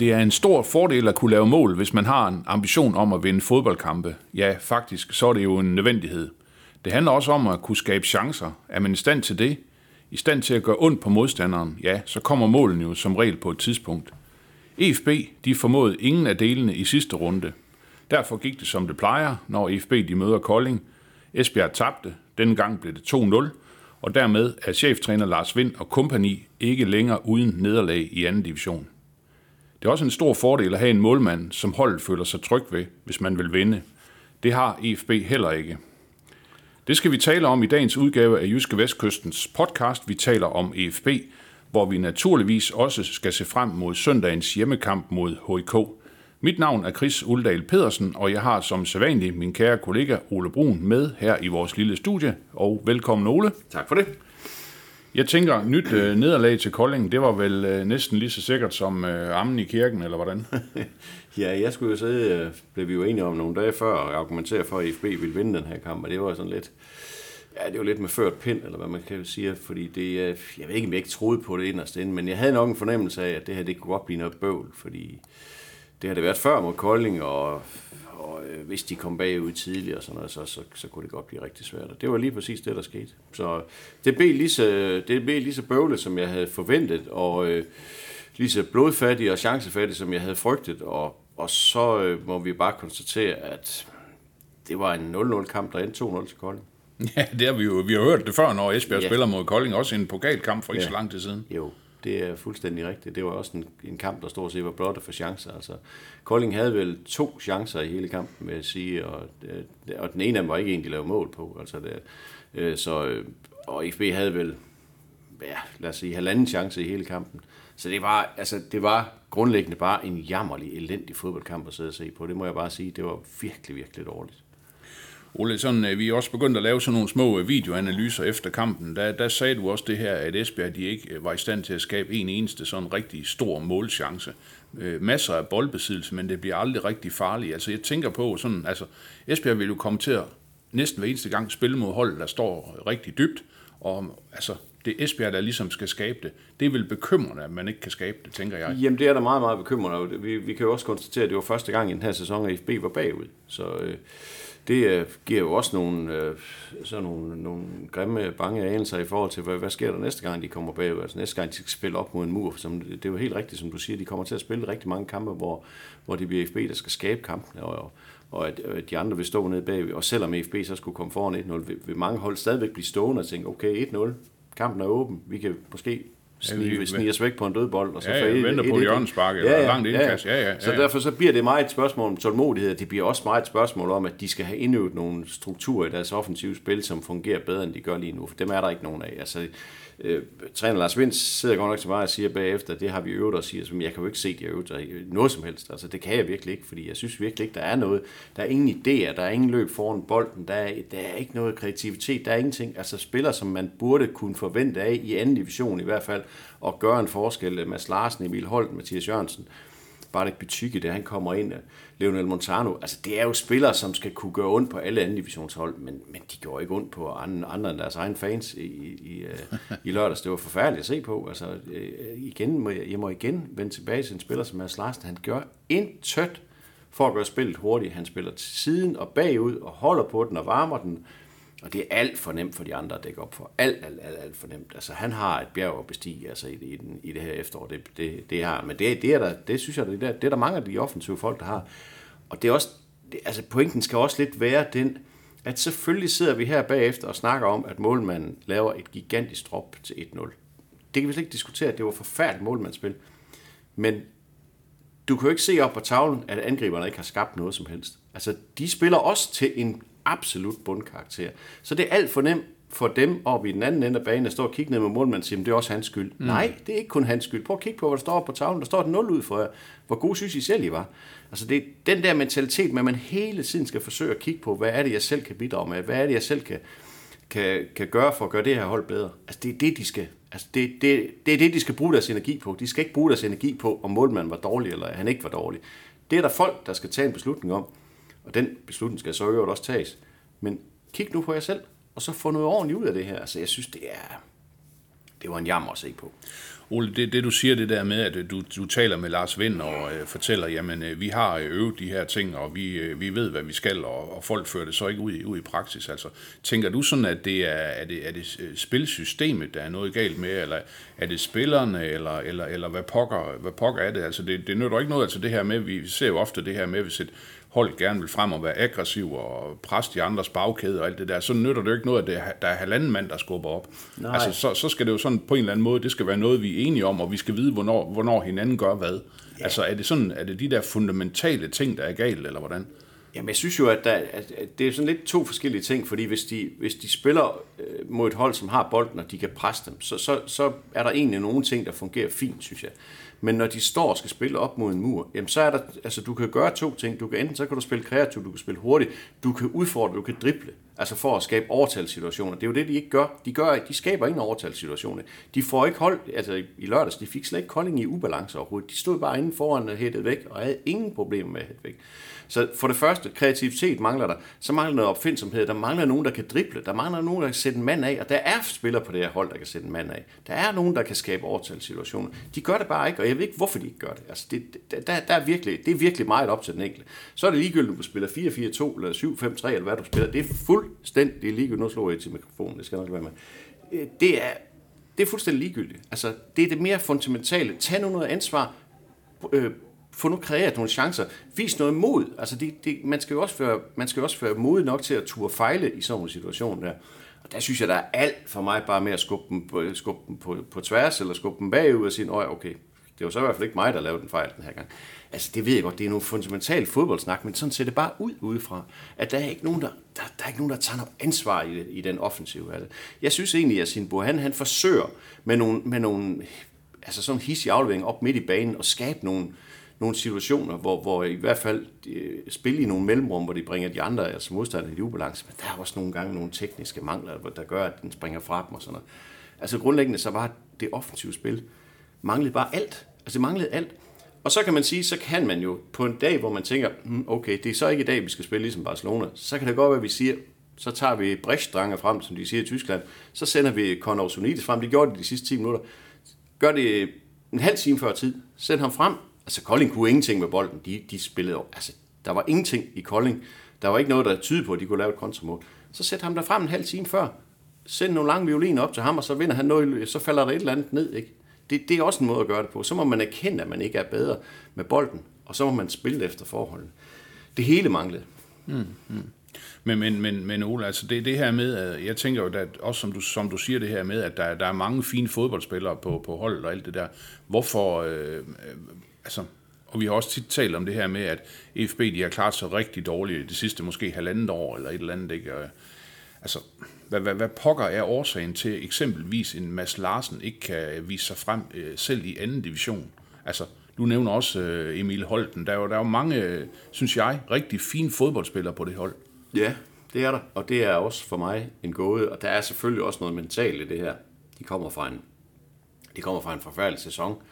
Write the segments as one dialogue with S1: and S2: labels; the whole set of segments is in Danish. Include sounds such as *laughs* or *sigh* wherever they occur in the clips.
S1: Det er en stor fordel at kunne lave mål, hvis man har en ambition om at vinde fodboldkampe. Ja, faktisk, så er det jo en nødvendighed. Det handler også om at kunne skabe chancer. Er man i stand til det? I stand til at gøre ondt på modstanderen? Ja, så kommer målen jo som regel på et tidspunkt. EFB, de formåede ingen af delene i sidste runde. Derfor gik det som det plejer, når EFB de møder Kolding. Esbjerg tabte, denne gang blev det 2-0, og dermed er cheftræner Lars Vind og kompagni ikke længere uden nederlag i anden division. Det er også en stor fordel at have en målmand, som holdet føler sig tryg ved, hvis man vil vinde. Det har EFB heller ikke. Det skal vi tale om i dagens udgave af Jyske Vestkystens podcast. Vi taler om EFB, hvor vi naturligvis også skal se frem mod søndagens hjemmekamp mod HIK. Mit navn er Chris Uldal Pedersen, og jeg har som sædvanlig min kære kollega Ole Brun med her i vores lille studie. Og velkommen Ole.
S2: Tak for det.
S1: Jeg tænker, nyt øh, nederlag til Kolding, det var vel øh, næsten lige så sikkert som øh, ammen i kirken, eller hvordan? *laughs*
S2: Ja, jeg skulle jo sidde, øh, blev vi jo enige om nogle dage før, og argumentere for, at IFB ville vinde den her kamp, og det var sådan lidt, ja, det var lidt med ført pind, eller hvad man kan sige, fordi det, øh, jeg ved ikke, om jeg ikke troede på det inderst inde, men jeg havde nok en fornemmelse af, at det her, det kunne godt blive noget bøvl, fordi det har det været før mod Kolding, og, hvis de kom bagud tidligere, og sådan noget, så, så, så kunne det godt blive rigtig svært. Og det var lige præcis det, der skete. Så det blev lige så, det blev lige så bøvlet, som jeg havde forventet, og øh, lige så blodfattig og chancefattig, som jeg havde frygtet, og, og så øh, må vi bare konstatere, at det var en 0-0 kamp, der endte 2-0 til Kolding. *laughs*
S1: Ja, det har vi jo vi har hørt det før, når Esbjerg ja. Spiller mod Kolding, også en pokalkamp for ikke. Ja. så lang tid siden.
S2: Jo, det er fuldstændig rigtigt. Det var også en, en kamp, der stort set var blottet for chancer. Altså, Kolding havde vel to chancer i hele kampen, vil jeg sige, og, øh, og den ene af dem var ikke en, de lavede mål på. Altså, det, øh, så, øh, og FB havde vel, ja, lad os sige, halvanden chance i hele kampen. Så det var, altså, det var grundlæggende bare en jammerlig, elendig fodboldkamp at sidde og se på. Det må jeg bare sige. Det var virkelig, virkelig dårligt.
S1: Ole, sådan, øh, vi er også begyndt at lave sådan nogle små øh, videoanalyser efter kampen. Der, der sagde du også det her, at Esbjerg de ikke øh, var i stand til at skabe en eneste sådan rigtig stor målchance. Øh, masser af boldbesiddelse, men det bliver aldrig rigtig farligt. Altså jeg tænker på sådan, altså Esbjerg vil jo komme til at næsten hver eneste gang spille mod hold, der står rigtig dybt, og altså det er Esbjerg, der ligesom skal skabe det. Det er vel bekymrende, at man ikke kan skabe det, tænker jeg.
S2: Jamen det er da meget, meget bekymrende. Vi, vi kan jo også konstatere, at det var første gang i den her sæson, at FB var bagud. Så øh, det øh, giver jo også nogle, øh, sådan nogle, nogle grimme, bange anelser i forhold til, hvad, hvad sker der næste gang, de kommer bagud. Altså næste gang, de skal spille op mod en mur. Som, det er jo helt rigtigt, som du siger, de kommer til at spille rigtig mange kampe, hvor, hvor det bliver FB, der skal skabe kampen. Og, og at at de andre vil stå nede bagved. Og selvom FB så skulle komme foran 1-0, vil, vil mange hold stadigvæk blive stående og tænke, okay, 1-0, kampen er åben, vi kan måske snige,
S1: vi-
S2: snige os væk på en dødbold. Og så
S1: Ja, ja,
S2: et-
S1: venter
S2: et-
S1: på
S2: et-
S1: hjørnespark eller langt indkast. Ja, ja, ja,
S2: Så
S1: ja.
S2: derfor så bliver det meget et spørgsmål om tålmodighed. Det bliver også meget et spørgsmål om, at de skal have indøvet nogle strukturer i deres offensive spil, som fungerer bedre, end de gør lige nu. For dem er der ikke nogen af. Altså, øh, træner Lars Vind sidder godt nok til mig og siger bagefter, det har vi øvet og siger, som jeg kan jo ikke se, de har øvet sig noget som helst. Altså, det kan jeg virkelig ikke, fordi jeg synes virkelig ikke, der er noget. Der er ingen idéer, der er ingen løb foran bolden, der er, der er ikke noget kreativitet, der er ingenting. Altså, spillere, som man burde kunne forvente af i anden division i hvert fald, og gøre en forskel. Mads Larsen, Emil Holt, Mathias Jørgensen, Bartek Bytykke, da han kommer ind, Leonel Montano, altså det er jo spillere, som skal kunne gøre ondt på alle anden divisionshold, men, men de gjorde ikke ondt på andre, andre end deres egen fans i, i, øh, i lørdags. Det var forfærdeligt at se på. Altså, øh, igen, må jeg, jeg må igen vende tilbage til en spiller som Mads Larsen. Han gør intet for at gøre spillet hurtigt. Han spiller til siden og bagud og holder på den og varmer den. Og det er alt for nemt for de andre at dække op for. Alt, alt, alt, alt for nemt. Altså, han har et bjerg at bestige altså, i, i, den, i det her efterår. Det, det, det har Men det, det, er der, det synes jeg, det er, det er der mange af de offensive folk, der har. Og det er også, det, altså pointen skal også lidt være den, at selvfølgelig sidder vi her bagefter og snakker om, at målmanden laver et gigantisk drop til 1-0. Det kan vi slet ikke diskutere, at det var forfærdeligt målmandsspil. Men du kan jo ikke se op på tavlen, at angriberne ikke har skabt noget som helst. Altså, de spiller også til en absolut bundkarakter. Så det er alt for nemt for dem op i den anden ende af banen, at stå og kigge ned med målmanden og sige, "Men det er også hans skyld. Mm. Nej, det er ikke kun hans skyld. Prøv at kigge på, hvad der står på tavlen. Der står et 0 ud for jer. Hvor god synes I selv, I var? Altså det er den der mentalitet med, at man hele tiden skal forsøge at kigge på, hvad er det, jeg selv kan bidrage med? Hvad er det, jeg selv kan, kan, kan gøre for at gøre det her hold bedre? Altså det er det, de skal, altså det, det, det er det, de skal bruge deres energi på. De skal ikke bruge deres energi på, om målmanden var dårlig, eller han ikke var dårlig. Det er der folk, der skal tage en beslutning om. Og den beslutning skal så jo også tages. Men kig nu på jer selv, og så få noget ordentligt ud af det her. Altså, jeg synes, det er... Det var en jammer at se på.
S1: Ole, det, det du siger det der med, at du, du taler med Lars Vind og øh, fortæller, jamen øh, vi har øh, øvet de her ting, og vi, øh, vi ved, hvad vi skal, og, og folk fører det så ikke ud i, ud i praksis. Altså, tænker du sådan, at det er, er, det, er det øh, spilsystemet, der er noget galt med, eller er det spillerne, eller, eller, eller hvad, pokker, hvad pokker er det? Altså, det, det nytter ikke noget, altså det her med, vi ser jo ofte det her med, hvis et hold gerne vil frem og være aggressiv og presse de andres bagkæde og alt det der, så nytter det jo ikke noget, at det er, der er halvanden mand, der skubber op.
S2: Nej.
S1: Altså, så, så skal det jo sådan på en eller anden måde, det skal være noget, vi er enige om, og vi skal vide, hvornår, hvornår hinanden gør hvad. Ja. Altså, er det sådan, er det de der fundamentale ting, der er galt, eller hvordan?
S2: Jamen, jeg synes jo, at, der, at, det er sådan lidt to forskellige ting, fordi hvis de, hvis de spiller øh, mod et hold, som har bolden, og de kan presse dem, så, så, så er der egentlig nogle ting, der fungerer fint, synes jeg. Men når de står og skal spille op mod en mur, jamen så er der, altså du kan gøre to ting. Du kan enten, så kan du spille kreativt, du kan spille hurtigt, du kan udfordre, du kan drible, altså for at skabe overtalssituationer. Det er jo det, de ikke gør. De, gør, de skaber ingen overtalssituationer. De får ikke hold, altså i- i lørdags, de fik slet ikke Kolding i ubalance overhovedet. De stod bare inden foran og hættede væk, og havde ingen problemer med at hætte væk. Så for det første, kreativitet mangler der. Så mangler der opfindsomhed. Der mangler nogen, der kan drible. Der mangler nogen, der kan sætte en mand af. Og der er spillere på det her hold, der kan sætte en mand af. Der er nogen, der kan skabe overtalssituationer. De gør det bare ikke, og jeg ved ikke, hvorfor de ikke gør det. Altså, det, der, der er virkelig, det er virkelig meget op til den enkelte. Så er det ligegyldigt, om du spiller 4-4-2 eller 7-5-3, eller hvad du spiller. Det er fuldstændig ligegyldigt. Nu slår jeg til mikrofonen, det skal jeg nok være med. Øh, det er, det er fuldstændig ligegyldigt. Altså, det er det mere fundamentale. Tag nu noget ansvar. Øh, få nu kreeret nogle chancer. Vis noget mod. Altså, det, det, man, skal jo også være, man skal jo også være modig nok til at turde fejle i sådan en situation der. Og der synes jeg, der er alt for mig bare med at skubbe dem på, skubbe dem på, på tværs, eller skubbe dem bagud og sige, okay, det var så i hvert fald ikke mig, der lavede den fejl den her gang. Altså, det ved jeg godt, det er nogle fundamentale fodboldsnak, men sådan ser det bare ud udefra, at der er ikke nogen, der, der, der, er ikke nogen, der tager noget ansvar i, i den offensiv. Altså, jeg synes egentlig, at sin han, han forsøger med nogle, med nogle altså sådan hisse aflevering op midt i banen og skabe nogle, nogle situationer, hvor, hvor i hvert fald de, øh, spille i nogle mellemrum, hvor de bringer de andre, altså modstanderne i ubalance, men der er også nogle gange nogle tekniske mangler, der gør, at den springer fra dem og sådan noget. Altså grundlæggende så var det offensive spil manglede bare alt. Altså det manglede alt. Og så kan man sige, så kan man jo på en dag, hvor man tænker, hmm, okay, det er så ikke i dag, vi skal spille ligesom Barcelona, så kan det godt være, at vi siger, så tager vi Brechtstranger frem, som de siger i Tyskland, så sender vi Conor Sonitis frem, det gjorde de de sidste 10 minutter, gør det en halv time før tid, send ham frem. Altså Kolding kunne ingenting med bolden, de, de spillede altså der var ingenting i Kolding, der var ikke noget, der tydede på, at de kunne lave et kontramål. Så sæt ham der frem en halv time før, send nogle lange violiner op til ham, og så vinder han noget, så falder der et eller andet ned, ikke? Det, det er også en måde at gøre det på. Så må man erkende, at man ikke er bedre med bolden, og så må man spille efter forholdene. Det hele manglede. Mm, mm.
S1: Men, men, men, men Ole, altså det, det her med, at jeg tænker jo, at også som du, som du siger det her med, at der, der er mange fine fodboldspillere på, på holdet og alt det der. Hvorfor, øh, øh, altså, og vi har også tit talt om det her med, at FB de har klaret sig rigtig dårligt det sidste måske halvandet år eller et eller andet, ikke? Altså, hvad, hvad, hvad pokker er årsagen til eksempelvis en Mads Larsen ikke kan vise sig frem øh, selv i anden division? Altså, du nævner også øh, Emil Holten. Der er, jo, der er jo mange, øh, synes jeg, rigtig fine fodboldspillere på det hold.
S2: Ja, det er der. Og det er også for mig en gåde. Og der er selvfølgelig også noget mentalt i det her. De kommer fra en, de kommer fra en forfærdelig sæson,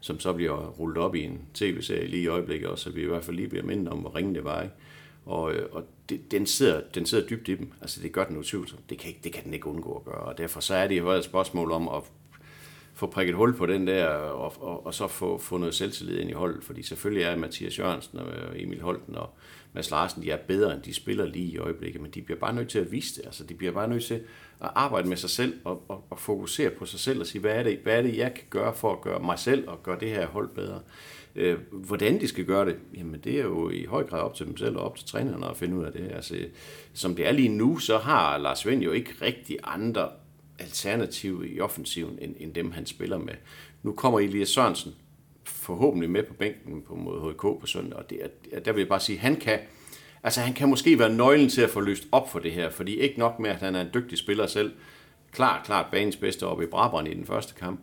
S2: som så bliver rullet op i en tv-serie lige i øjeblikket, og så vi i hvert fald lige bliver mindet om, hvor ringe det var. Ikke? Og, øh, og det, den, sidder, den sidder dybt i dem. Altså det gør den utvivlsomt. Det kan, ikke, det kan den ikke undgå at gøre. Og derfor så er det jo et spørgsmål om at få prikket hul på den der, og, og, og så få, få noget selvtillid ind i holdet. Fordi selvfølgelig er Mathias Jørgensen og Emil Holten og Mads Larsen, de er bedre, end de spiller lige i øjeblikket, men de bliver bare nødt til at vise det. Altså, de bliver bare nødt til at arbejde med sig selv og, og, og fokusere på sig selv og sige, hvad er, det, hvad er det, jeg kan gøre for at gøre mig selv og gøre det her hold bedre. Øh, hvordan de skal gøre det, jamen det er jo i høj grad op til dem selv og op til trænerne at finde ud af det. Altså, som det er lige nu, så har Lars Vind jo ikke rigtig andre alternative i offensiven, end, end dem han spiller med. Nu kommer Elias Sørensen forhåbentlig med på bænken på mod HK på søndag, og det er, der vil jeg bare sige, han kan, Altså han kan måske være nøglen til at få løst op for det her, fordi ikke nok med, at han er en dygtig spiller selv. Klart, klart banens bedste oppe i Brabrand i den første kamp,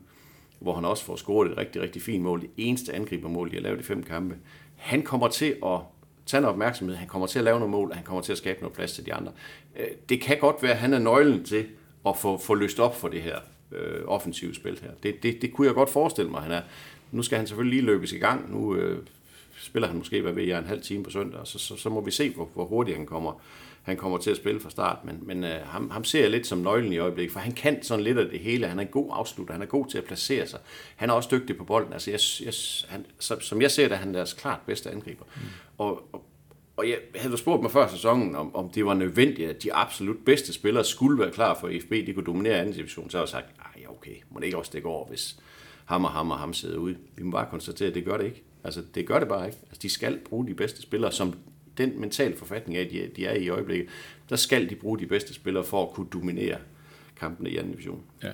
S2: hvor han også får scoret et rigtig, rigtig fint mål. Det eneste angribermål, de har lavet i fem kampe. Han kommer til at tage noget opmærksomhed, han kommer til at lave nogle mål, og han kommer til at skabe noget plads til de andre. Øh, det kan godt være, at han er nøglen til at få, få løst op for det her øh, offensive spil her. Det, det, det kunne jeg godt forestille mig, han er. Nu skal han selvfølgelig lige løbes i gang. Nu øh, spiller han måske, hvad ved jeg, en halv time på søndag, og så, så, så må vi se, hvor, hvor hurtigt han kommer, han kommer til at spille fra start. Men, men øh, ham, ham ser jeg lidt som nøglen i øjeblikket, for han kan sådan lidt af det hele. Han er en god afslutter, han er god til at placere sig. Han er også dygtig på bolden. Altså, jeg, jeg, han, som, som jeg ser det, er han deres klart bedste angriber. Mm. Og, og, og jeg havde spurgt mig før sæsonen, om, om det var nødvendigt, at de absolut bedste spillere skulle være klar for FB, de kunne dominere anden division, så har jeg sagt, ja okay, må det ikke også det går, hvis ham og ham og ham sidder ude. Vi må bare konstatere, at det gør det ikke. Altså, det gør det bare ikke. Altså, de skal bruge de bedste spillere, som den mentale forfatning af, de, de er i øjeblikket, der skal de bruge de bedste spillere for at kunne dominere kampene i anden division.
S1: Ja.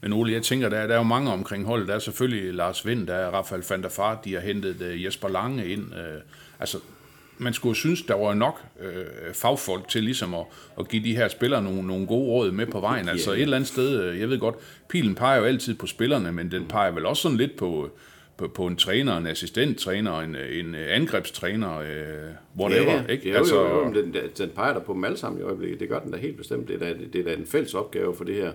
S1: Men Ole, jeg tænker, der, er- der er jo mange omkring holdet. Der er selvfølgelig Lars Vind, der er Rafael van der Fart, de har hentet øh, Jesper Lange ind. Øh, altså, man skulle jo synes, der var nok uh, fagfolk til ligesom at, at give de her spillere nogle, nogle gode råd med på vejen. Altså et eller andet sted, uh, jeg ved godt, pilen peger jo altid på spillerne, men den peger vel også sådan lidt på, på, på en træner, en assistenttræner, en, en angrebstræner, uh, whatever.
S2: ja,
S1: ikke?
S2: Jo, altså, jo, jo, men den, den peger der på dem alle sammen i øjeblikket. Det gør den da helt bestemt. Det er da, det er da en fælles opgave for det her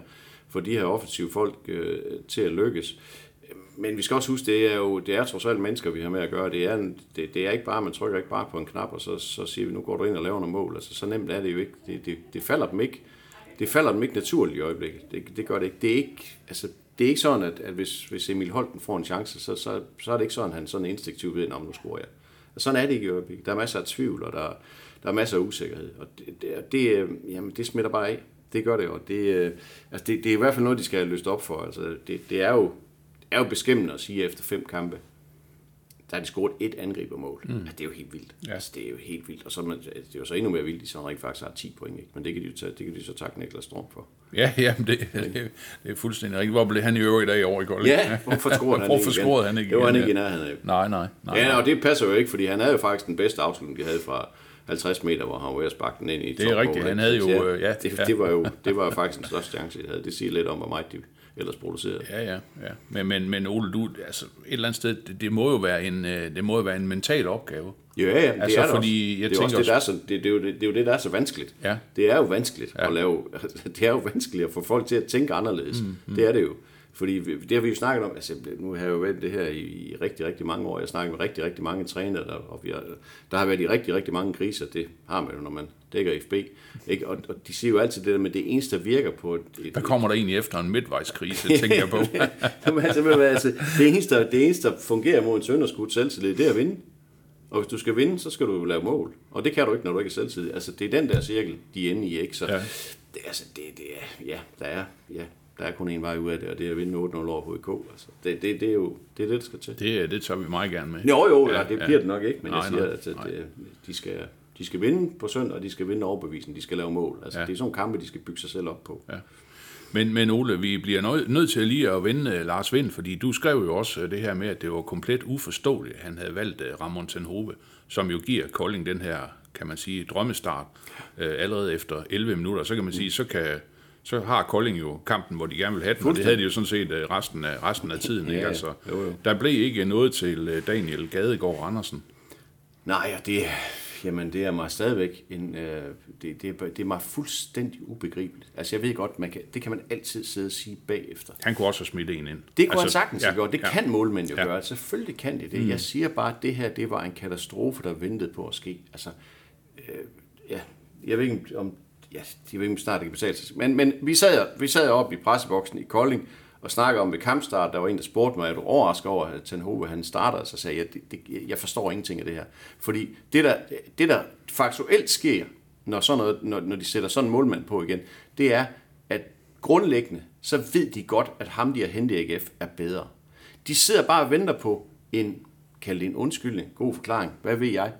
S2: for de her offensive folk øh, til at lykkes. Men vi skal også huske, det er jo det er trods alt mennesker, vi har med at gøre. Det er, en, det, det er ikke bare, man trykker ikke bare på en knap, og så, så siger vi, nu går du ind og laver nogle mål. Altså, så nemt er det jo ikke. Det, det, det falder dem ikke. Det falder dem ikke naturligt i øjeblikket. Det, det gør det ikke. Det er ikke, altså, det er ikke sådan, at, at hvis, hvis Emil Holten får en chance, så, så, så er det ikke sådan, at han sådan instinktivt ved, om nu scorer jeg. Sådan er det ikke i øjeblikket. Der er masser af tvivl, og der, der er masser af usikkerhed. Og det, det, det, øh, jamen, det smitter bare af. Det gør det jo. Det, øh, altså det, det er i hvert fald noget, de skal have løst op for. Altså det, det, er jo, er jo beskæmmende at sige efter fem kampe, der er de scoret et angribermål. Mm. Altså, det er jo helt vildt.
S1: Ja.
S2: Ja. Altså, det er jo helt vildt. Og så er man, det er jo så endnu mere vildt, så rent faktisk har 10 point. Ikke? Men det kan de jo tage, det kan de så takke Niklas Storm for.
S1: Ja, ja, det, det, det er fuldstændig rigtigt. Hvor blev han i øvrigt i dag over i Kolding?
S2: Ja, hvorfor scorede han
S1: Hvorfor
S2: ikke igen?
S1: scorede han ikke
S2: Det var han ikke i
S1: ja.
S2: nærheden af.
S1: Nej, nej, nej.
S2: Ja, og det passer jo ikke, fordi han havde jo faktisk den bedste afslutning, de havde fra 50 meter, hvor han var ved at sparke den ind i
S1: Det er rigtigt,
S2: ikke?
S1: han havde jo,
S2: Så
S1: øh, ja,
S2: det,
S1: ja.
S2: det, var jo, det var jo faktisk den største chance, de havde. Det siger lidt om, hvor meget de ellers producerede.
S1: Ja, ja, ja. Men, men, men Ole, du, altså, et eller andet sted, det, det må jo være en, øh, det må jo være en mental opgave.
S2: Ja, ja, det
S1: Altså,
S2: er det
S1: fordi
S2: også.
S1: jeg
S2: det er også det, der er så, det, det, er jo det, det er jo det, der er så vanskeligt.
S1: Ja.
S2: Det er jo vanskeligt ja. at lave, *laughs* det er jo vanskeligt at få folk til at tænke anderledes. Mm, mm. Det er det jo. Fordi det har vi jo snakket om, altså nu har jeg jo været det her i, rigtig, rigtig mange år. Jeg har snakket med rigtig, rigtig mange trænere, der, og vi har, der har været i rigtig, rigtig mange kriser. Det har man jo, når man dækker FB. Ikke? Og, og de siger jo altid det der med, det eneste, der virker på et, et,
S1: Hvad kommer der egentlig efter en midtvejskrise, *laughs* tænker jeg på. *laughs*
S2: Jamen, altså, altså, det, eneste, det eneste, der fungerer mod en sønderskudt selvtillid, det er at vinde. Og hvis du skal vinde, så skal du lave mål. Og det kan du ikke, når du ikke er selvtidig. Altså, det er den der cirkel, de er inde i, ikke? Så
S1: Ja.
S2: det, er, altså, det, det er, ja, der er, ja, der er kun en vej ud af det, og det er at vinde 8-0 over HK. Altså, det, det, det, er jo det, er det, der skal til.
S1: Det, det tager vi meget gerne med.
S2: Jo, jo,
S1: Ja,
S2: ja, det
S1: ja.
S2: bliver det nok ikke, men
S1: Nej,
S2: jeg siger,
S1: nej,
S2: at, at det, de, skal, de skal vinde på søndag, og de skal vinde overbevisning, de skal lave mål. Altså,
S1: Ja.
S2: ja. det er sådan kampe, de skal bygge sig selv op på.
S1: Ja. Men, men Ole, vi bliver nødt, nødt til lige at vende uh, Lars Vind, fordi du skrev jo også det her med, at det var komplet uforståeligt, at han havde valgt Ramon Tenhove, som jo giver Kolding den her, kan man sige, drømmestart uh, allerede efter 11 minutter. Så kan man sige, så kan så har Kolding jo kampen, hvor de gerne vil have den, og det havde de jo sådan set uh, resten af, resten af tiden. Ikke?
S2: ja.
S1: Altså,
S2: Jo, jo.
S1: Der blev ikke noget til uh, Daniel Gadegaard Andersen.
S2: Nej, og det, jamen, det er mig stadigvæk en, øh, det, det, er- det er mig fuldstændig ubegribeligt. Altså, jeg ved godt, man kan, det kan man altid sidde og sige bagefter.
S1: Han kunne også have smidt en ind.
S2: Det kunne altså, han sagtens have gjort. Det
S1: ja.
S2: kan målmænd jo
S1: Ja.
S2: ja. gøre. Selvfølgelig kan de det. Mm. Jeg siger bare, at det her, det var en katastrofe, der ventede på at ske. Altså, øh, ja, jeg ved ikke, om, ja, jeg ved ikke, snart det kan betale sig. Men, men vi sad, vi sad oppe i presseboksen i Kolding, og snakkede om ved kampstart, der var en, der spurgte mig, er du overrasket over, at Ten Hove, han starter? Og så sagde jeg, det, det, jeg forstår ingenting af det her. Fordi det der, det, der faktuelt sker, når, sådan noget, når, når de sætter sådan en målmand på igen, det er, at grundlæggende, så ved de godt, at ham, de har hentet i AGF, er bedre. De sidder bare og venter på en, kald det en undskyldning, god forklaring, hvad ved jeg,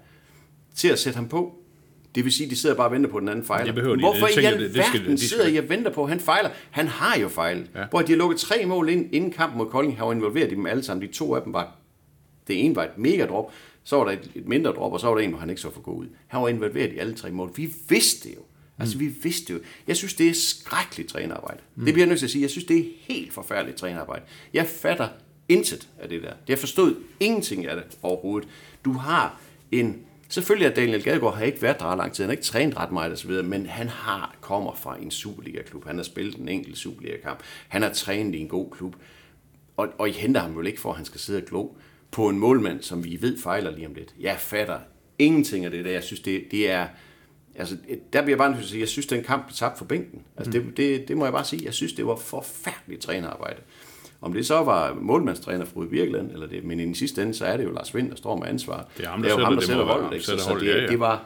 S2: til at sætte ham på. Det vil sige, at de sidder bare og venter på, at den anden fejler.
S1: Det behøver de-
S2: Hvorfor
S1: det
S2: i
S1: tænker
S2: alverden
S1: jeg,
S2: sidder I og venter på, at han fejler? Han har jo fejlet.
S1: Ja.
S2: Hvor de har lukket tre mål ind, inden kampen mod Kolding, har involveret dem alle sammen. De to af dem var Det ene var et mega drop, så var der et, et mindre drop, og så var der en, hvor han ikke så for god ud. Han var involveret i alle tre mål. Vi vidste det jo. Altså, vi vidste jo. Jeg synes, det er skrækkeligt trænerarbejde. Mm. Det bliver jeg nødt til at sige. Jeg synes, det er helt forfærdeligt trænerarbejde. Jeg fatter intet af det der. Jeg forstod ingenting af det overhovedet. Du har en... Selvfølgelig at Daniel Gadegaard har ikke været der ret lang tid, han har ikke trænet ret meget osv., men han har kommer fra en Superliga-klub. Han har spillet en enkelt Superliga-kamp. Han har trænet i en god klub. Og, og I henter ham vel ikke for, at han skal sidde og glo på en målmand, som vi ved fejler lige om lidt. Jeg fatter ingenting af det der. Jeg synes, det, det er... Altså, der bliver jeg bare nødt til at sige, jeg synes, den kamp blev tabt for bænken. Altså, det, det, det må jeg bare sige. Jeg synes, det var forfærdeligt trænerarbejde. Om det så var målmandstræner fra Birkeland, eller det, men i sidste ende, så er det jo Lars Vind, der står med ansvar.
S1: Det er ham, der
S2: jo
S1: sætter
S2: ham, der
S1: det,
S2: sætter holdet. ikke? Så, så det,
S1: ja, ja.
S2: det var,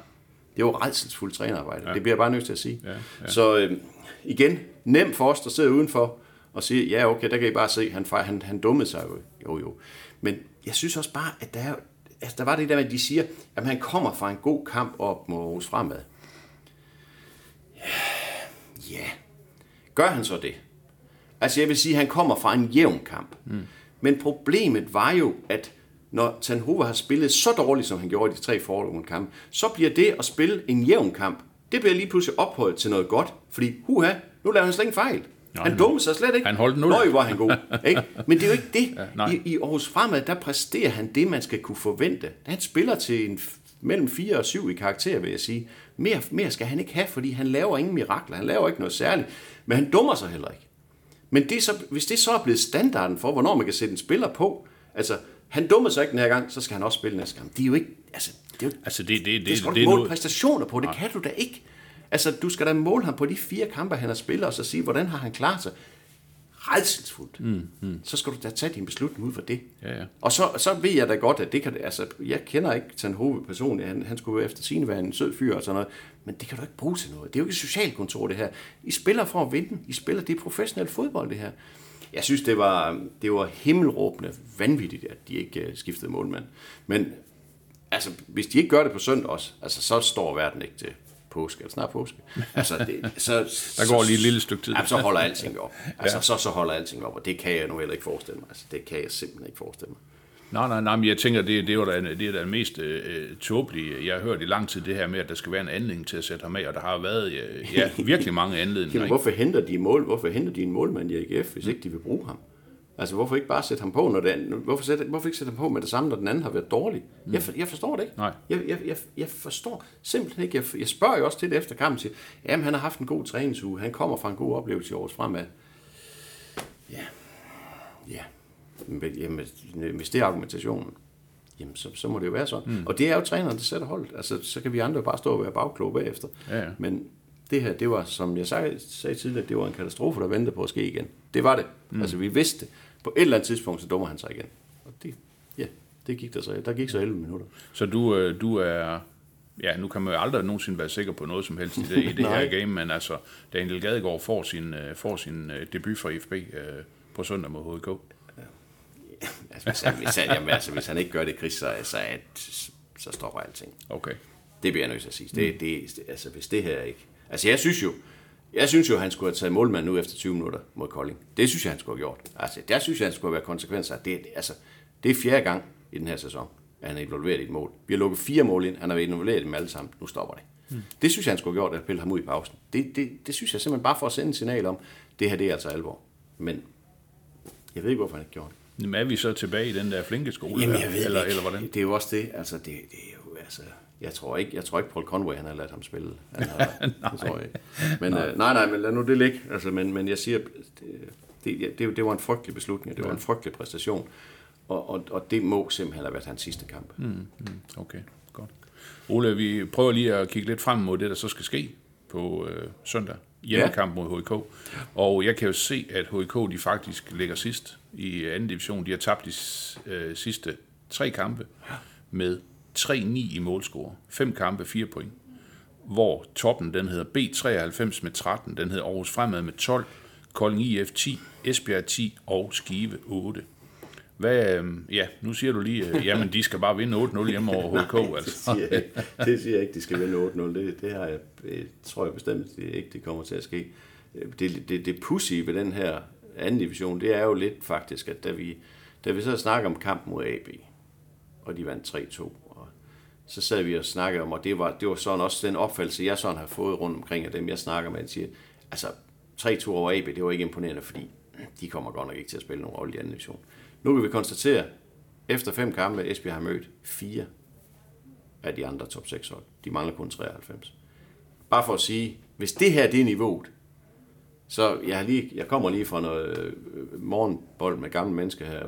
S2: det var redselsfuldt trænerarbejde.
S1: Ja.
S2: Det bliver jeg bare nødt til at sige.
S1: Ja, ja.
S2: Så øh, igen, nem for os, der sidder udenfor og siger, ja okay, der kan I bare se, han, han, han dummede sig jo. Jo jo. Men jeg synes også bare, at der, er, altså, der var det der med, at de siger, at han kommer fra en god kamp op mod Aarhus Fremad. Ja. Gør han så det? Altså jeg vil sige, at han kommer fra en jævn kamp. Mm. Men problemet var jo, at når Tanhova har spillet så dårligt, som han gjorde i de tre foregående kampe, så bliver det at spille en jævn kamp, det bliver lige pludselig ophøjet til noget godt. Fordi, huha, nu laver han slet ikke fejl.
S1: Nej,
S2: han dummede sig slet ikke.
S1: han holdt nul.
S2: Nøj, var han god. Ikke? Men det er jo ikke det. *laughs*
S1: Ja, nej.
S2: I, I Aarhus Fremad, der præsterer han det, man skal kunne forvente. Han spiller til en mellem 4 og 7 i karakter, vil jeg sige. Mere, mere skal han ikke have, fordi han laver ingen mirakler. Han laver ikke noget særligt. Men han dummer sig heller ikke. Men det så, hvis det så er blevet standarden for, hvornår man kan sætte en spiller på, altså, han dummer sig ikke den her gang, så skal han også spille næste gang. Det er jo ikke, altså, det er jo,
S1: Altså, det, det, det,
S2: det skal du
S1: det, er
S2: måle
S1: noget,
S2: præstationer på, det kan du da ikke. Altså, du skal da måle ham på de fire kampe, han har spillet, og så sige, hvordan har han klaret sig? Redselsfuldt. Mm, mm. Så skal du da tage din beslutning ud fra det.
S1: Ja, ja.
S2: Og så, så ved jeg da godt, at det kan, altså, jeg kender ikke Tanhove personligt, han, han skulle efter sine være en sød fyr og sådan noget, men det kan du ikke bruge til noget. Det er jo ikke et socialkontor, det her. I spiller for at vinde. I spiller, det er professionel fodbold, det her. Jeg synes, det var, det var himmelråbende vanvittigt, at de ikke uh, skiftede målmand. Men altså, hvis de ikke gør det på søndag også, altså, så står verden ikke til påske, eller snart påske. *laughs* Altså, det, så,
S1: Der går lige et lille stykke tid.
S2: Jamen, så holder alting op. *laughs* Altså, ja. så, så holder alting op, og det kan jeg nu heller ikke forestille mig. Altså, det kan jeg simpelthen ikke forestille mig.
S1: Nej, nej, nej, men jeg tænker, det, det er jo da, det er da det mest øh, tåbelige, jeg har hørt i lang tid, det her med, at der skal være en anledning til at sætte ham af, og der har været øh, ja, *laughs* virkelig mange anledninger.
S2: Jamen, hvorfor henter de mål? Hvorfor henter de en målmand i AGF, hvis ikke de vil bruge ham? Altså, hvorfor ikke bare sætte ham på, når den, hvorfor, sætte, hvorfor ikke sætte ham på med det samme, når den anden har været dårlig? Mm. Jeg, for, jeg forstår det ikke.
S1: Nej.
S2: Jeg, jeg, jeg, jeg forstår simpelthen ikke. Jeg, jeg spørger jo også til det efter kampen, siger, jamen han har haft en god træningsuge, han kommer fra en god oplevelse i års fremad. Ja, ja. Men, jamen, hvis det er argumentationen, jamen så, så må det jo være sådan. Mm. Og det er jo træneren, der sætter holdet. Altså, så kan vi andre bare stå og være bagkloge bagefter.
S1: Ja, ja.
S2: Men det her, det var, som jeg sagde, sagde tidligere, det var en katastrofe, der ventede på at ske igen. Det var det. Mm. Altså, vi vidste det. På et eller andet tidspunkt, så dummer han sig igen. Og det, ja, det gik der så. Der gik så 11 minutter.
S1: Så du, øh, du er... Ja, nu kan man jo aldrig nogensinde være sikker på noget som helst i det, i det her *laughs* game, men altså, Daniel Gadegaard får sin, øh, får sin øh, debut for IFB på søndag mod HK.
S2: Altså, hvis han, hvis han, jamen, altså, hvis han ikke gør det, Chris, så, så, at, så stopper alting.
S1: Okay.
S2: Det bliver jeg nødt til at sige. Det, det, altså, hvis det her ikke... Altså, jeg synes jo, jeg synes jo, han skulle have taget målmand nu efter 20 minutter mod Kolding. Det synes jeg, han skulle have gjort. Altså, der synes jeg, han skulle have været konsekvenser. Det, altså, det er fjerde gang i den her sæson, at han er involveret i et mål. Vi har lukket fire mål ind, han har været involveret i dem alle sammen. Nu stopper det. Mm. Det synes jeg, han skulle have gjort, at pille ham ud i pausen. Det, det, det synes jeg simpelthen bare for at sende et signal om, det her det er altså alvor. Men jeg ved ikke, hvorfor han ikke gjorde det.
S1: Men er vi så tilbage i den der flinke skole?
S2: Jamen, jeg ved
S1: eller,
S2: ikke.
S1: eller hvordan?
S2: Det er jo også det. Altså, det, det er jo, altså, jeg tror ikke, jeg tror ikke Paul Conway, han har ladet ham spille. Han *laughs* har, det tror jeg ikke. Men, nej. Øh, nej, nej, men lad nu det ligge. Altså, men, men jeg siger, det, det, det, det var en frygtelig beslutning. Det var en frygtelig præstation. Og, og, og det må simpelthen have været hans sidste kamp. Mm.
S1: Okay, godt. Ole, vi prøver lige at kigge lidt frem mod det, der så skal ske på øh, søndag. Hjemmekamp mod HK. Og jeg kan jo se, at HK de faktisk ligger sidst i anden division. De har tabt de øh, sidste tre kampe med 3-9 i målscore. Fem kampe, fire point. Hvor toppen, den hedder B93 med 13, den hedder Aarhus Fremad med 12, Kolding IF 10, Esbjerg 10 og Skive 8. Hvad, øh, ja, nu siger du lige, øh, jamen de skal bare vinde 8-0 hjemme over HK. *laughs*
S2: Det
S1: Altså.
S2: siger, jeg, ikke. det siger jeg ikke, de skal vinde 8-0. Det, det har jeg, det tror jeg bestemt det ikke, det kommer til at ske. Det, det, det pussy ved den her anden division, det er jo lidt faktisk, at da vi, da vi så snakker om kamp mod AB, og de vandt 3-2. Så sad vi og snakkede om, og det var, det var sådan også den opfattelse, jeg sådan har fået rundt omkring af dem, jeg snakker med, at siger, altså 3-2 over AB, det var ikke imponerende, fordi de kommer godt nok ikke til at spille nogen rolle i anden division. Nu kan vi konstatere, efter fem kampe, Esbjerg har mødt fire af de andre top 6 hold. De mangler kun 93. Bare for at sige, hvis det her det er niveauet, så jeg, har lige, jeg kommer lige fra noget øh, morgenbold med gamle mennesker her,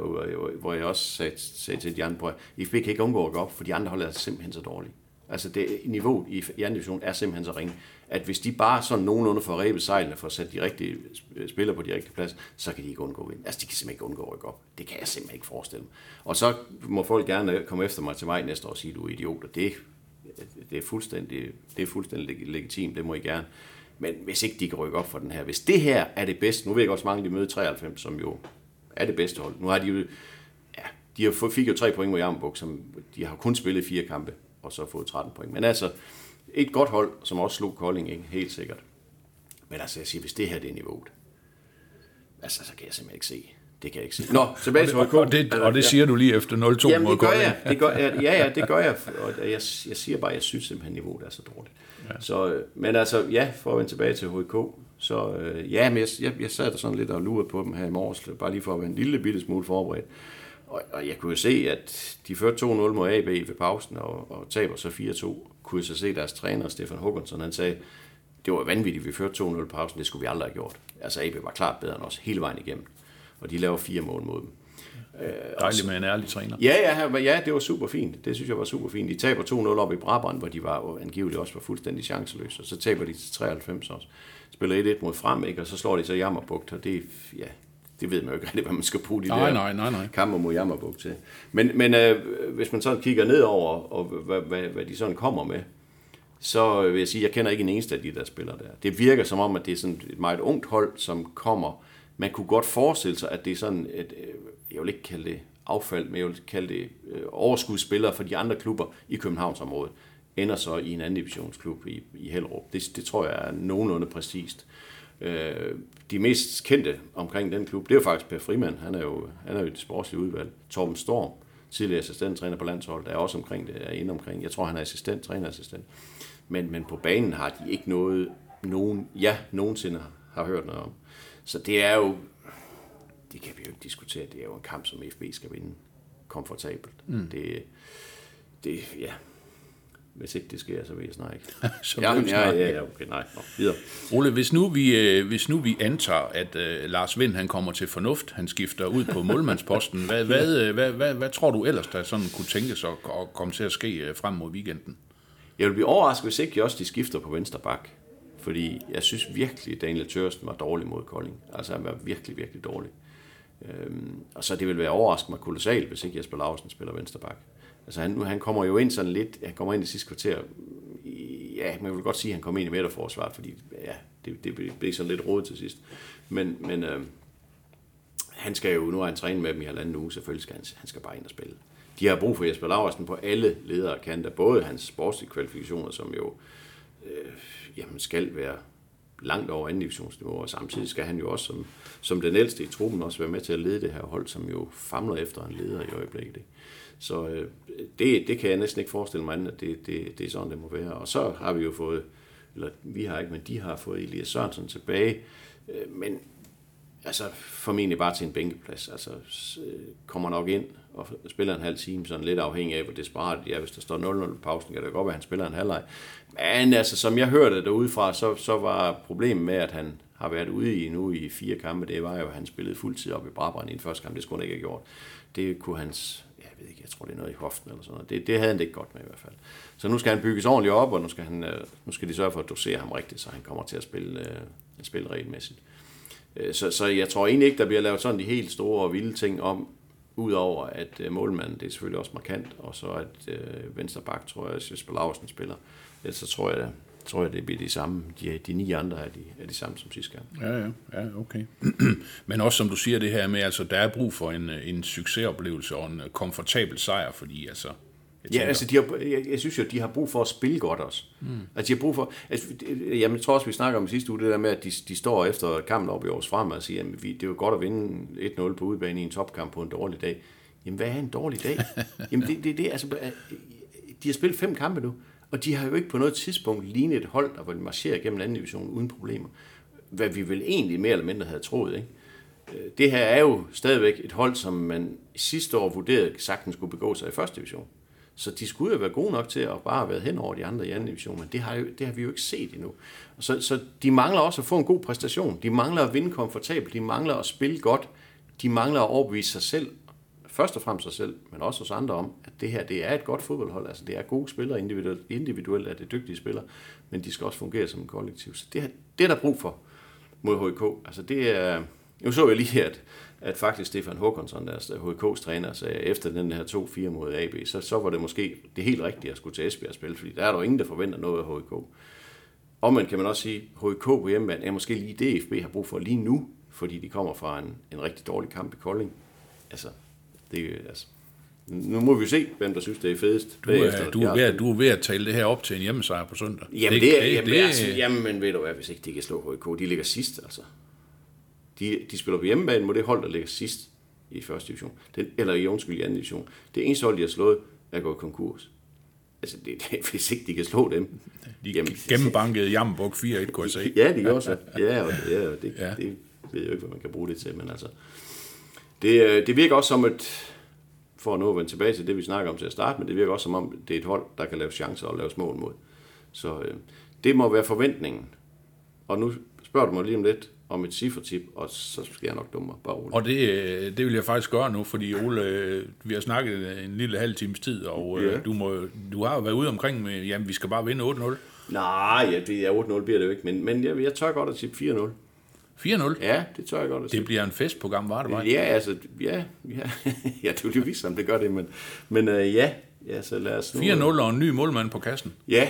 S2: hvor jeg også sagde, sagde til de andre, at IFB kan ikke undgå at gå op, for de andre hold er simpelthen så dårlige. Altså det, niveau i, i anden division er simpelthen så ringe, at hvis de bare sådan nogenlunde får rebet sejlene for at sætte de rigtige øh, spillere på de rigtige plads, så kan de ikke undgå at vinde. Altså de kan simpelthen ikke undgå at rykke op. Det kan jeg simpelthen ikke forestille mig. Og så må folk gerne komme efter mig til mig næste år og sige, at du er idiot, og det, det er fuldstændig, det er fuldstændig legitimt, det må I gerne. Men hvis ikke de kan rykke op for den her, hvis det her er det bedste, nu ved jeg også mange, de møder 93, som jo er det bedste hold. Nu har de jo, ja, de har fået, fik jo tre point mod Jammerburg, som de har kun spillet fire kampe, og så fået 13 point. Men altså, et godt hold, som også slog Kolding, ikke? helt sikkert. Men altså, jeg siger, hvis det her det er niveauet, altså, så kan jeg simpelthen ikke se. Det kan jeg ikke se. Nå, tilbage til HK.
S1: Og det, og det siger du lige efter 0-2
S2: Jamen,
S1: mod
S2: det gør
S1: Kolding.
S2: jeg. Det gør, jeg. Ja, ja, det gør jeg. Og jeg, jeg siger bare, at jeg synes simpelthen, niveauet er så dårligt. Ja. Så, øh, men altså, ja, for at vende tilbage til HK, så øh, ja, men jeg, jeg, jeg sad der sådan lidt og lurede på dem her i morges, bare lige for at være en lille bitte smule forberedt. Og, og jeg kunne jo se, at de førte 2-0 mod AB ved pausen, og, og taber så 4-2. Kunne jeg så se deres træner, Stefan Håkonsson, han sagde, det var vanvittigt, vi førte 2-0 i pausen, det skulle vi aldrig have gjort. Altså AB var klart bedre end os hele vejen igennem, og de laver fire mål mod dem.
S1: Dejligt med en ærlig træner.
S2: Ja, ja, ja, det var super fint. Det synes jeg var super fint. De taber 2-0 op i Brabrand, hvor de var angiveligt også var fuldstændig chanceløse. Og så taber de til 93 også. Spiller 1-1 mod frem, ikke? og så slår de så Jammerbugt, og det, ja, det ved man jo ikke rigtig, hvad man skal bruge de
S1: Nej,
S2: der
S1: nej, nej, nej.
S2: kamper mod Jammerbugt til. Men, men øh, hvis man sådan kigger ned over, og hvad, hvad, hvad de sådan kommer med, så vil jeg sige, jeg kender ikke en eneste af de der spillere der. Det virker som om, at det er sådan et meget ungt hold, som kommer. Man kunne godt forestille sig, at det er sådan et, øh, jeg vil ikke kalde det affald, men jeg vil kalde det øh, overskudsspillere for de andre klubber i Københavnsområdet, ender så i en anden divisionsklub i, i Hellerup. Det, det tror jeg er nogenlunde præcist. Øh, de mest kendte omkring den klub, det er jo faktisk Per Frimand. Han er jo, han er jo i det sportslige udvalg. Torben Storm, tidligere assistenttræner på landsholdet, er også omkring det, er inde omkring. Jeg tror, han er assistent, trænerassistent. Men, men på banen har de ikke noget, nogen, ja, nogensinde har hørt noget om. Så det er jo, det kan vi jo ikke diskutere, det er jo en kamp, som FB skal vinde komfortabelt. Mm. Det, det, ja, hvis ikke det sker, så vil jeg snart ikke. *laughs*
S1: Så
S2: ja, ja, ja, ja, okay, nej, Nå, videre.
S1: Ole, hvis nu vi, øh, hvis nu vi antager, at øh, Lars Vind han kommer til fornuft, han skifter ud på målmandsposten, hvad, *laughs* hvad, øh, hvad, hvad, hvad tror du ellers, der sådan kunne tænkes at, at komme til at ske frem mod weekenden?
S2: Jeg vil blive overrasket, hvis ikke også de skifter på venstre bak. Fordi jeg synes virkelig, at Daniel Tørsten var dårlig mod Kolding. Altså han var virkelig, virkelig dårlig. Øhm, og så det vil være overraskende mig kolossalt, hvis ikke Jesper Larsen spiller venstre bak. Altså han, nu, han kommer jo ind sådan lidt, han kommer ind i sidste kvarter, ja, man vil godt sige, at han kom ind i midterforsvaret, fordi ja, det, det blev- sådan lidt rodet til sidst. Men, men øh, han skal jo, nu har han trænet med dem i halvanden uge, selvfølgelig skal han, han skal bare ind og spille. De har brug for Jesper Laversen på alle ledere kanter, både hans sportslige kvalifikationer, som jo øh, Øh, jamen skal være langt over anden divisionsniveau, og samtidig skal han jo også som, som den ældste i truppen også være med til at lede det her hold, som jo famler efter en leder i øjeblikket. Ikke? Så øh, det, det kan jeg næsten ikke forestille mig andet, at det, det, det er sådan, det må være. Og så har vi jo fået, eller vi har ikke, men de har fået Elias Sørensen tilbage, øh, men altså formentlig bare til en bænkeplads. Altså øh, kommer nok ind og spiller en halv time, sådan lidt afhængig af, hvor desperat de er. Hvis der står 0-0 på pausen, kan det godt være, at han spiller en halvleg. Men altså, som jeg hørte det derudefra, så, så var problemet med, at han har været ude i nu i fire kampe, det var jo, at han spillede fuldtid op i Brabrand i den første kamp. Det skulle han ikke have gjort. Det kunne hans, jeg ved ikke, jeg tror det er noget i hoften eller sådan noget. Det, det havde han det ikke godt med i hvert fald. Så nu skal han bygges ordentligt op, og nu skal, han, øh, nu skal de sørge for at dosere ham rigtigt, så han kommer til at spille, øh, spille regelmæssigt. Øh, så, så jeg tror egentlig ikke, der bliver lavet sådan de helt store og vilde ting om, udover at øh, målmanden, det er selvfølgelig også markant, og så at øh, venstre bak, tror jeg, at Jesper Lausen spiller. Ellers så tror jeg, tror jeg, det bliver de samme. De, de ni andre er de, er de samme som sidste gang.
S1: Ja, ja, ja, okay. *clears throat* Men også som du siger det her med, altså der er brug for en, øh, en succesoplevelse og en øh, komfortabel sejr, fordi altså... Jeg
S2: Ja, altså, de har, jeg, jeg synes jo, de har brug for at spille godt også. Mm. Altså, de har brug for... Altså, jamen, jeg tror også, vi snakker om sidste uge, det der med, at de, de står efter kampen op i års frem og siger, at vi, det er jo godt at vinde 1-0 på udebane i en topkamp på en dårlig dag. Jamen, hvad er en dårlig dag? *laughs* Jamen, det, det, det altså, de har spillet fem kampe nu, og de har jo ikke på noget tidspunkt lignet et hold, der vil marchere gennem anden division uden problemer. Hvad vi vel egentlig mere eller mindre havde troet, ikke? Øh, Det her er jo stadigvæk et hold, som man sidste år vurderede sagtens skulle begå sig i første division. Så de skulle jo være gode nok til at bare have været hen over de andre i anden division, men det har, jo, det har vi jo ikke set endnu. Så, så de mangler også at få en god præstation. De mangler at vinde komfortabelt. De mangler at spille godt. De mangler at overbevise sig selv, først og fremmest sig selv, men også os andre om, at det her det er et godt fodboldhold. Altså det er gode spillere, individuelt, individuelt er det dygtige spillere, men de skal også fungere som en kollektiv. Så det, her, det er der brug for mod HK. Altså det er, nu så jeg lige, her, at, at faktisk Stefan Håkonsson, deres HK's træner, sagde, efter den her 2-4 mod AB, så, så var det måske det helt rigtige at skulle til Esbjerg og spille, fordi der er der jo ingen, der forventer noget af HK. Omvendt kan man også sige, at HK på hjemmebane er måske lige det, FB har brug for lige nu, fordi de kommer fra en, en rigtig dårlig kamp i Kolding. Altså, det, altså, nu må vi se, hvem der synes, det er fedest.
S1: Du er, du, er ved, at- du er ved at tale det her op til en hjemmesejr på søndag.
S2: Jamen, det, er, jamen, det, altså, jamen, men ved du hvad, hvis ikke de kan slå HK, de ligger sidst, altså. De, de spiller på hjemmebane mod det hold, der ligger sidst i første division. Den, eller i undskyld, i anden division. Det eneste hold, de har slået, er gået konkurs. Altså, det, det, *laughs* hvis ikke de kan slå dem.
S1: De gennembankede Jammerbuk 4-1, kunne jeg se.
S2: Ja, de gjorde så. Ja, og, ja, og det,
S1: Ja.
S2: det ved jeg jo ikke, hvad man kan bruge det til, men altså... Det, øh, det virker også som et, for at nå at vende tilbage til det, vi snakker om til at starte med, det virker også som om, det er et hold, der kan lave chancer og lave mål mod. Så øh, det må være forventningen. Og nu spørger du mig lige om lidt om et cifretip, og så skal jeg nok dumme mig. Bare roligt.
S1: Og det, øh, det vil jeg faktisk gøre nu, fordi Ole, øh, vi har snakket en lille halv times tid, og øh,
S2: Ja.
S1: du, må, du har jo været ude omkring med, jamen vi skal bare vinde 8-0.
S2: Nej, ja, det er 8-0 bliver det jo ikke, men, men jeg, jeg tør godt at tippe 4-0.
S1: 4-0.
S2: Ja, det tør jeg godt at
S1: Det
S2: sige.
S1: bliver en festprogram, var det bare?
S2: Ja, altså, ja, ja, *laughs* ja det vil jo vise, om det gør det, men, men øh, ja, ja, så lad os nu...
S1: 4-0 og en ny målmand på kassen.
S2: Ja,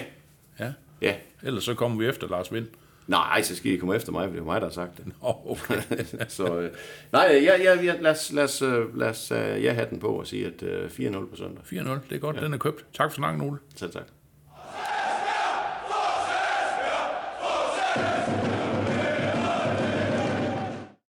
S1: Ja.
S2: ja.
S1: Ellers så kommer vi efter Lars Vind.
S2: Nej, så skal I komme efter mig, for det er mig, der har sagt det.
S1: Nå, okay. *laughs*
S2: så, øh, nej, øh, ja, ja, jeg, lad os, lad os, lad os øh, øh jeg have den på og sige, at øh, 4-0 på søndag.
S1: 4-0, det er godt, ja. den er købt. Tak for snakken, Ole.
S2: Selv tak. Forsøger! Forsøger! Forsøger!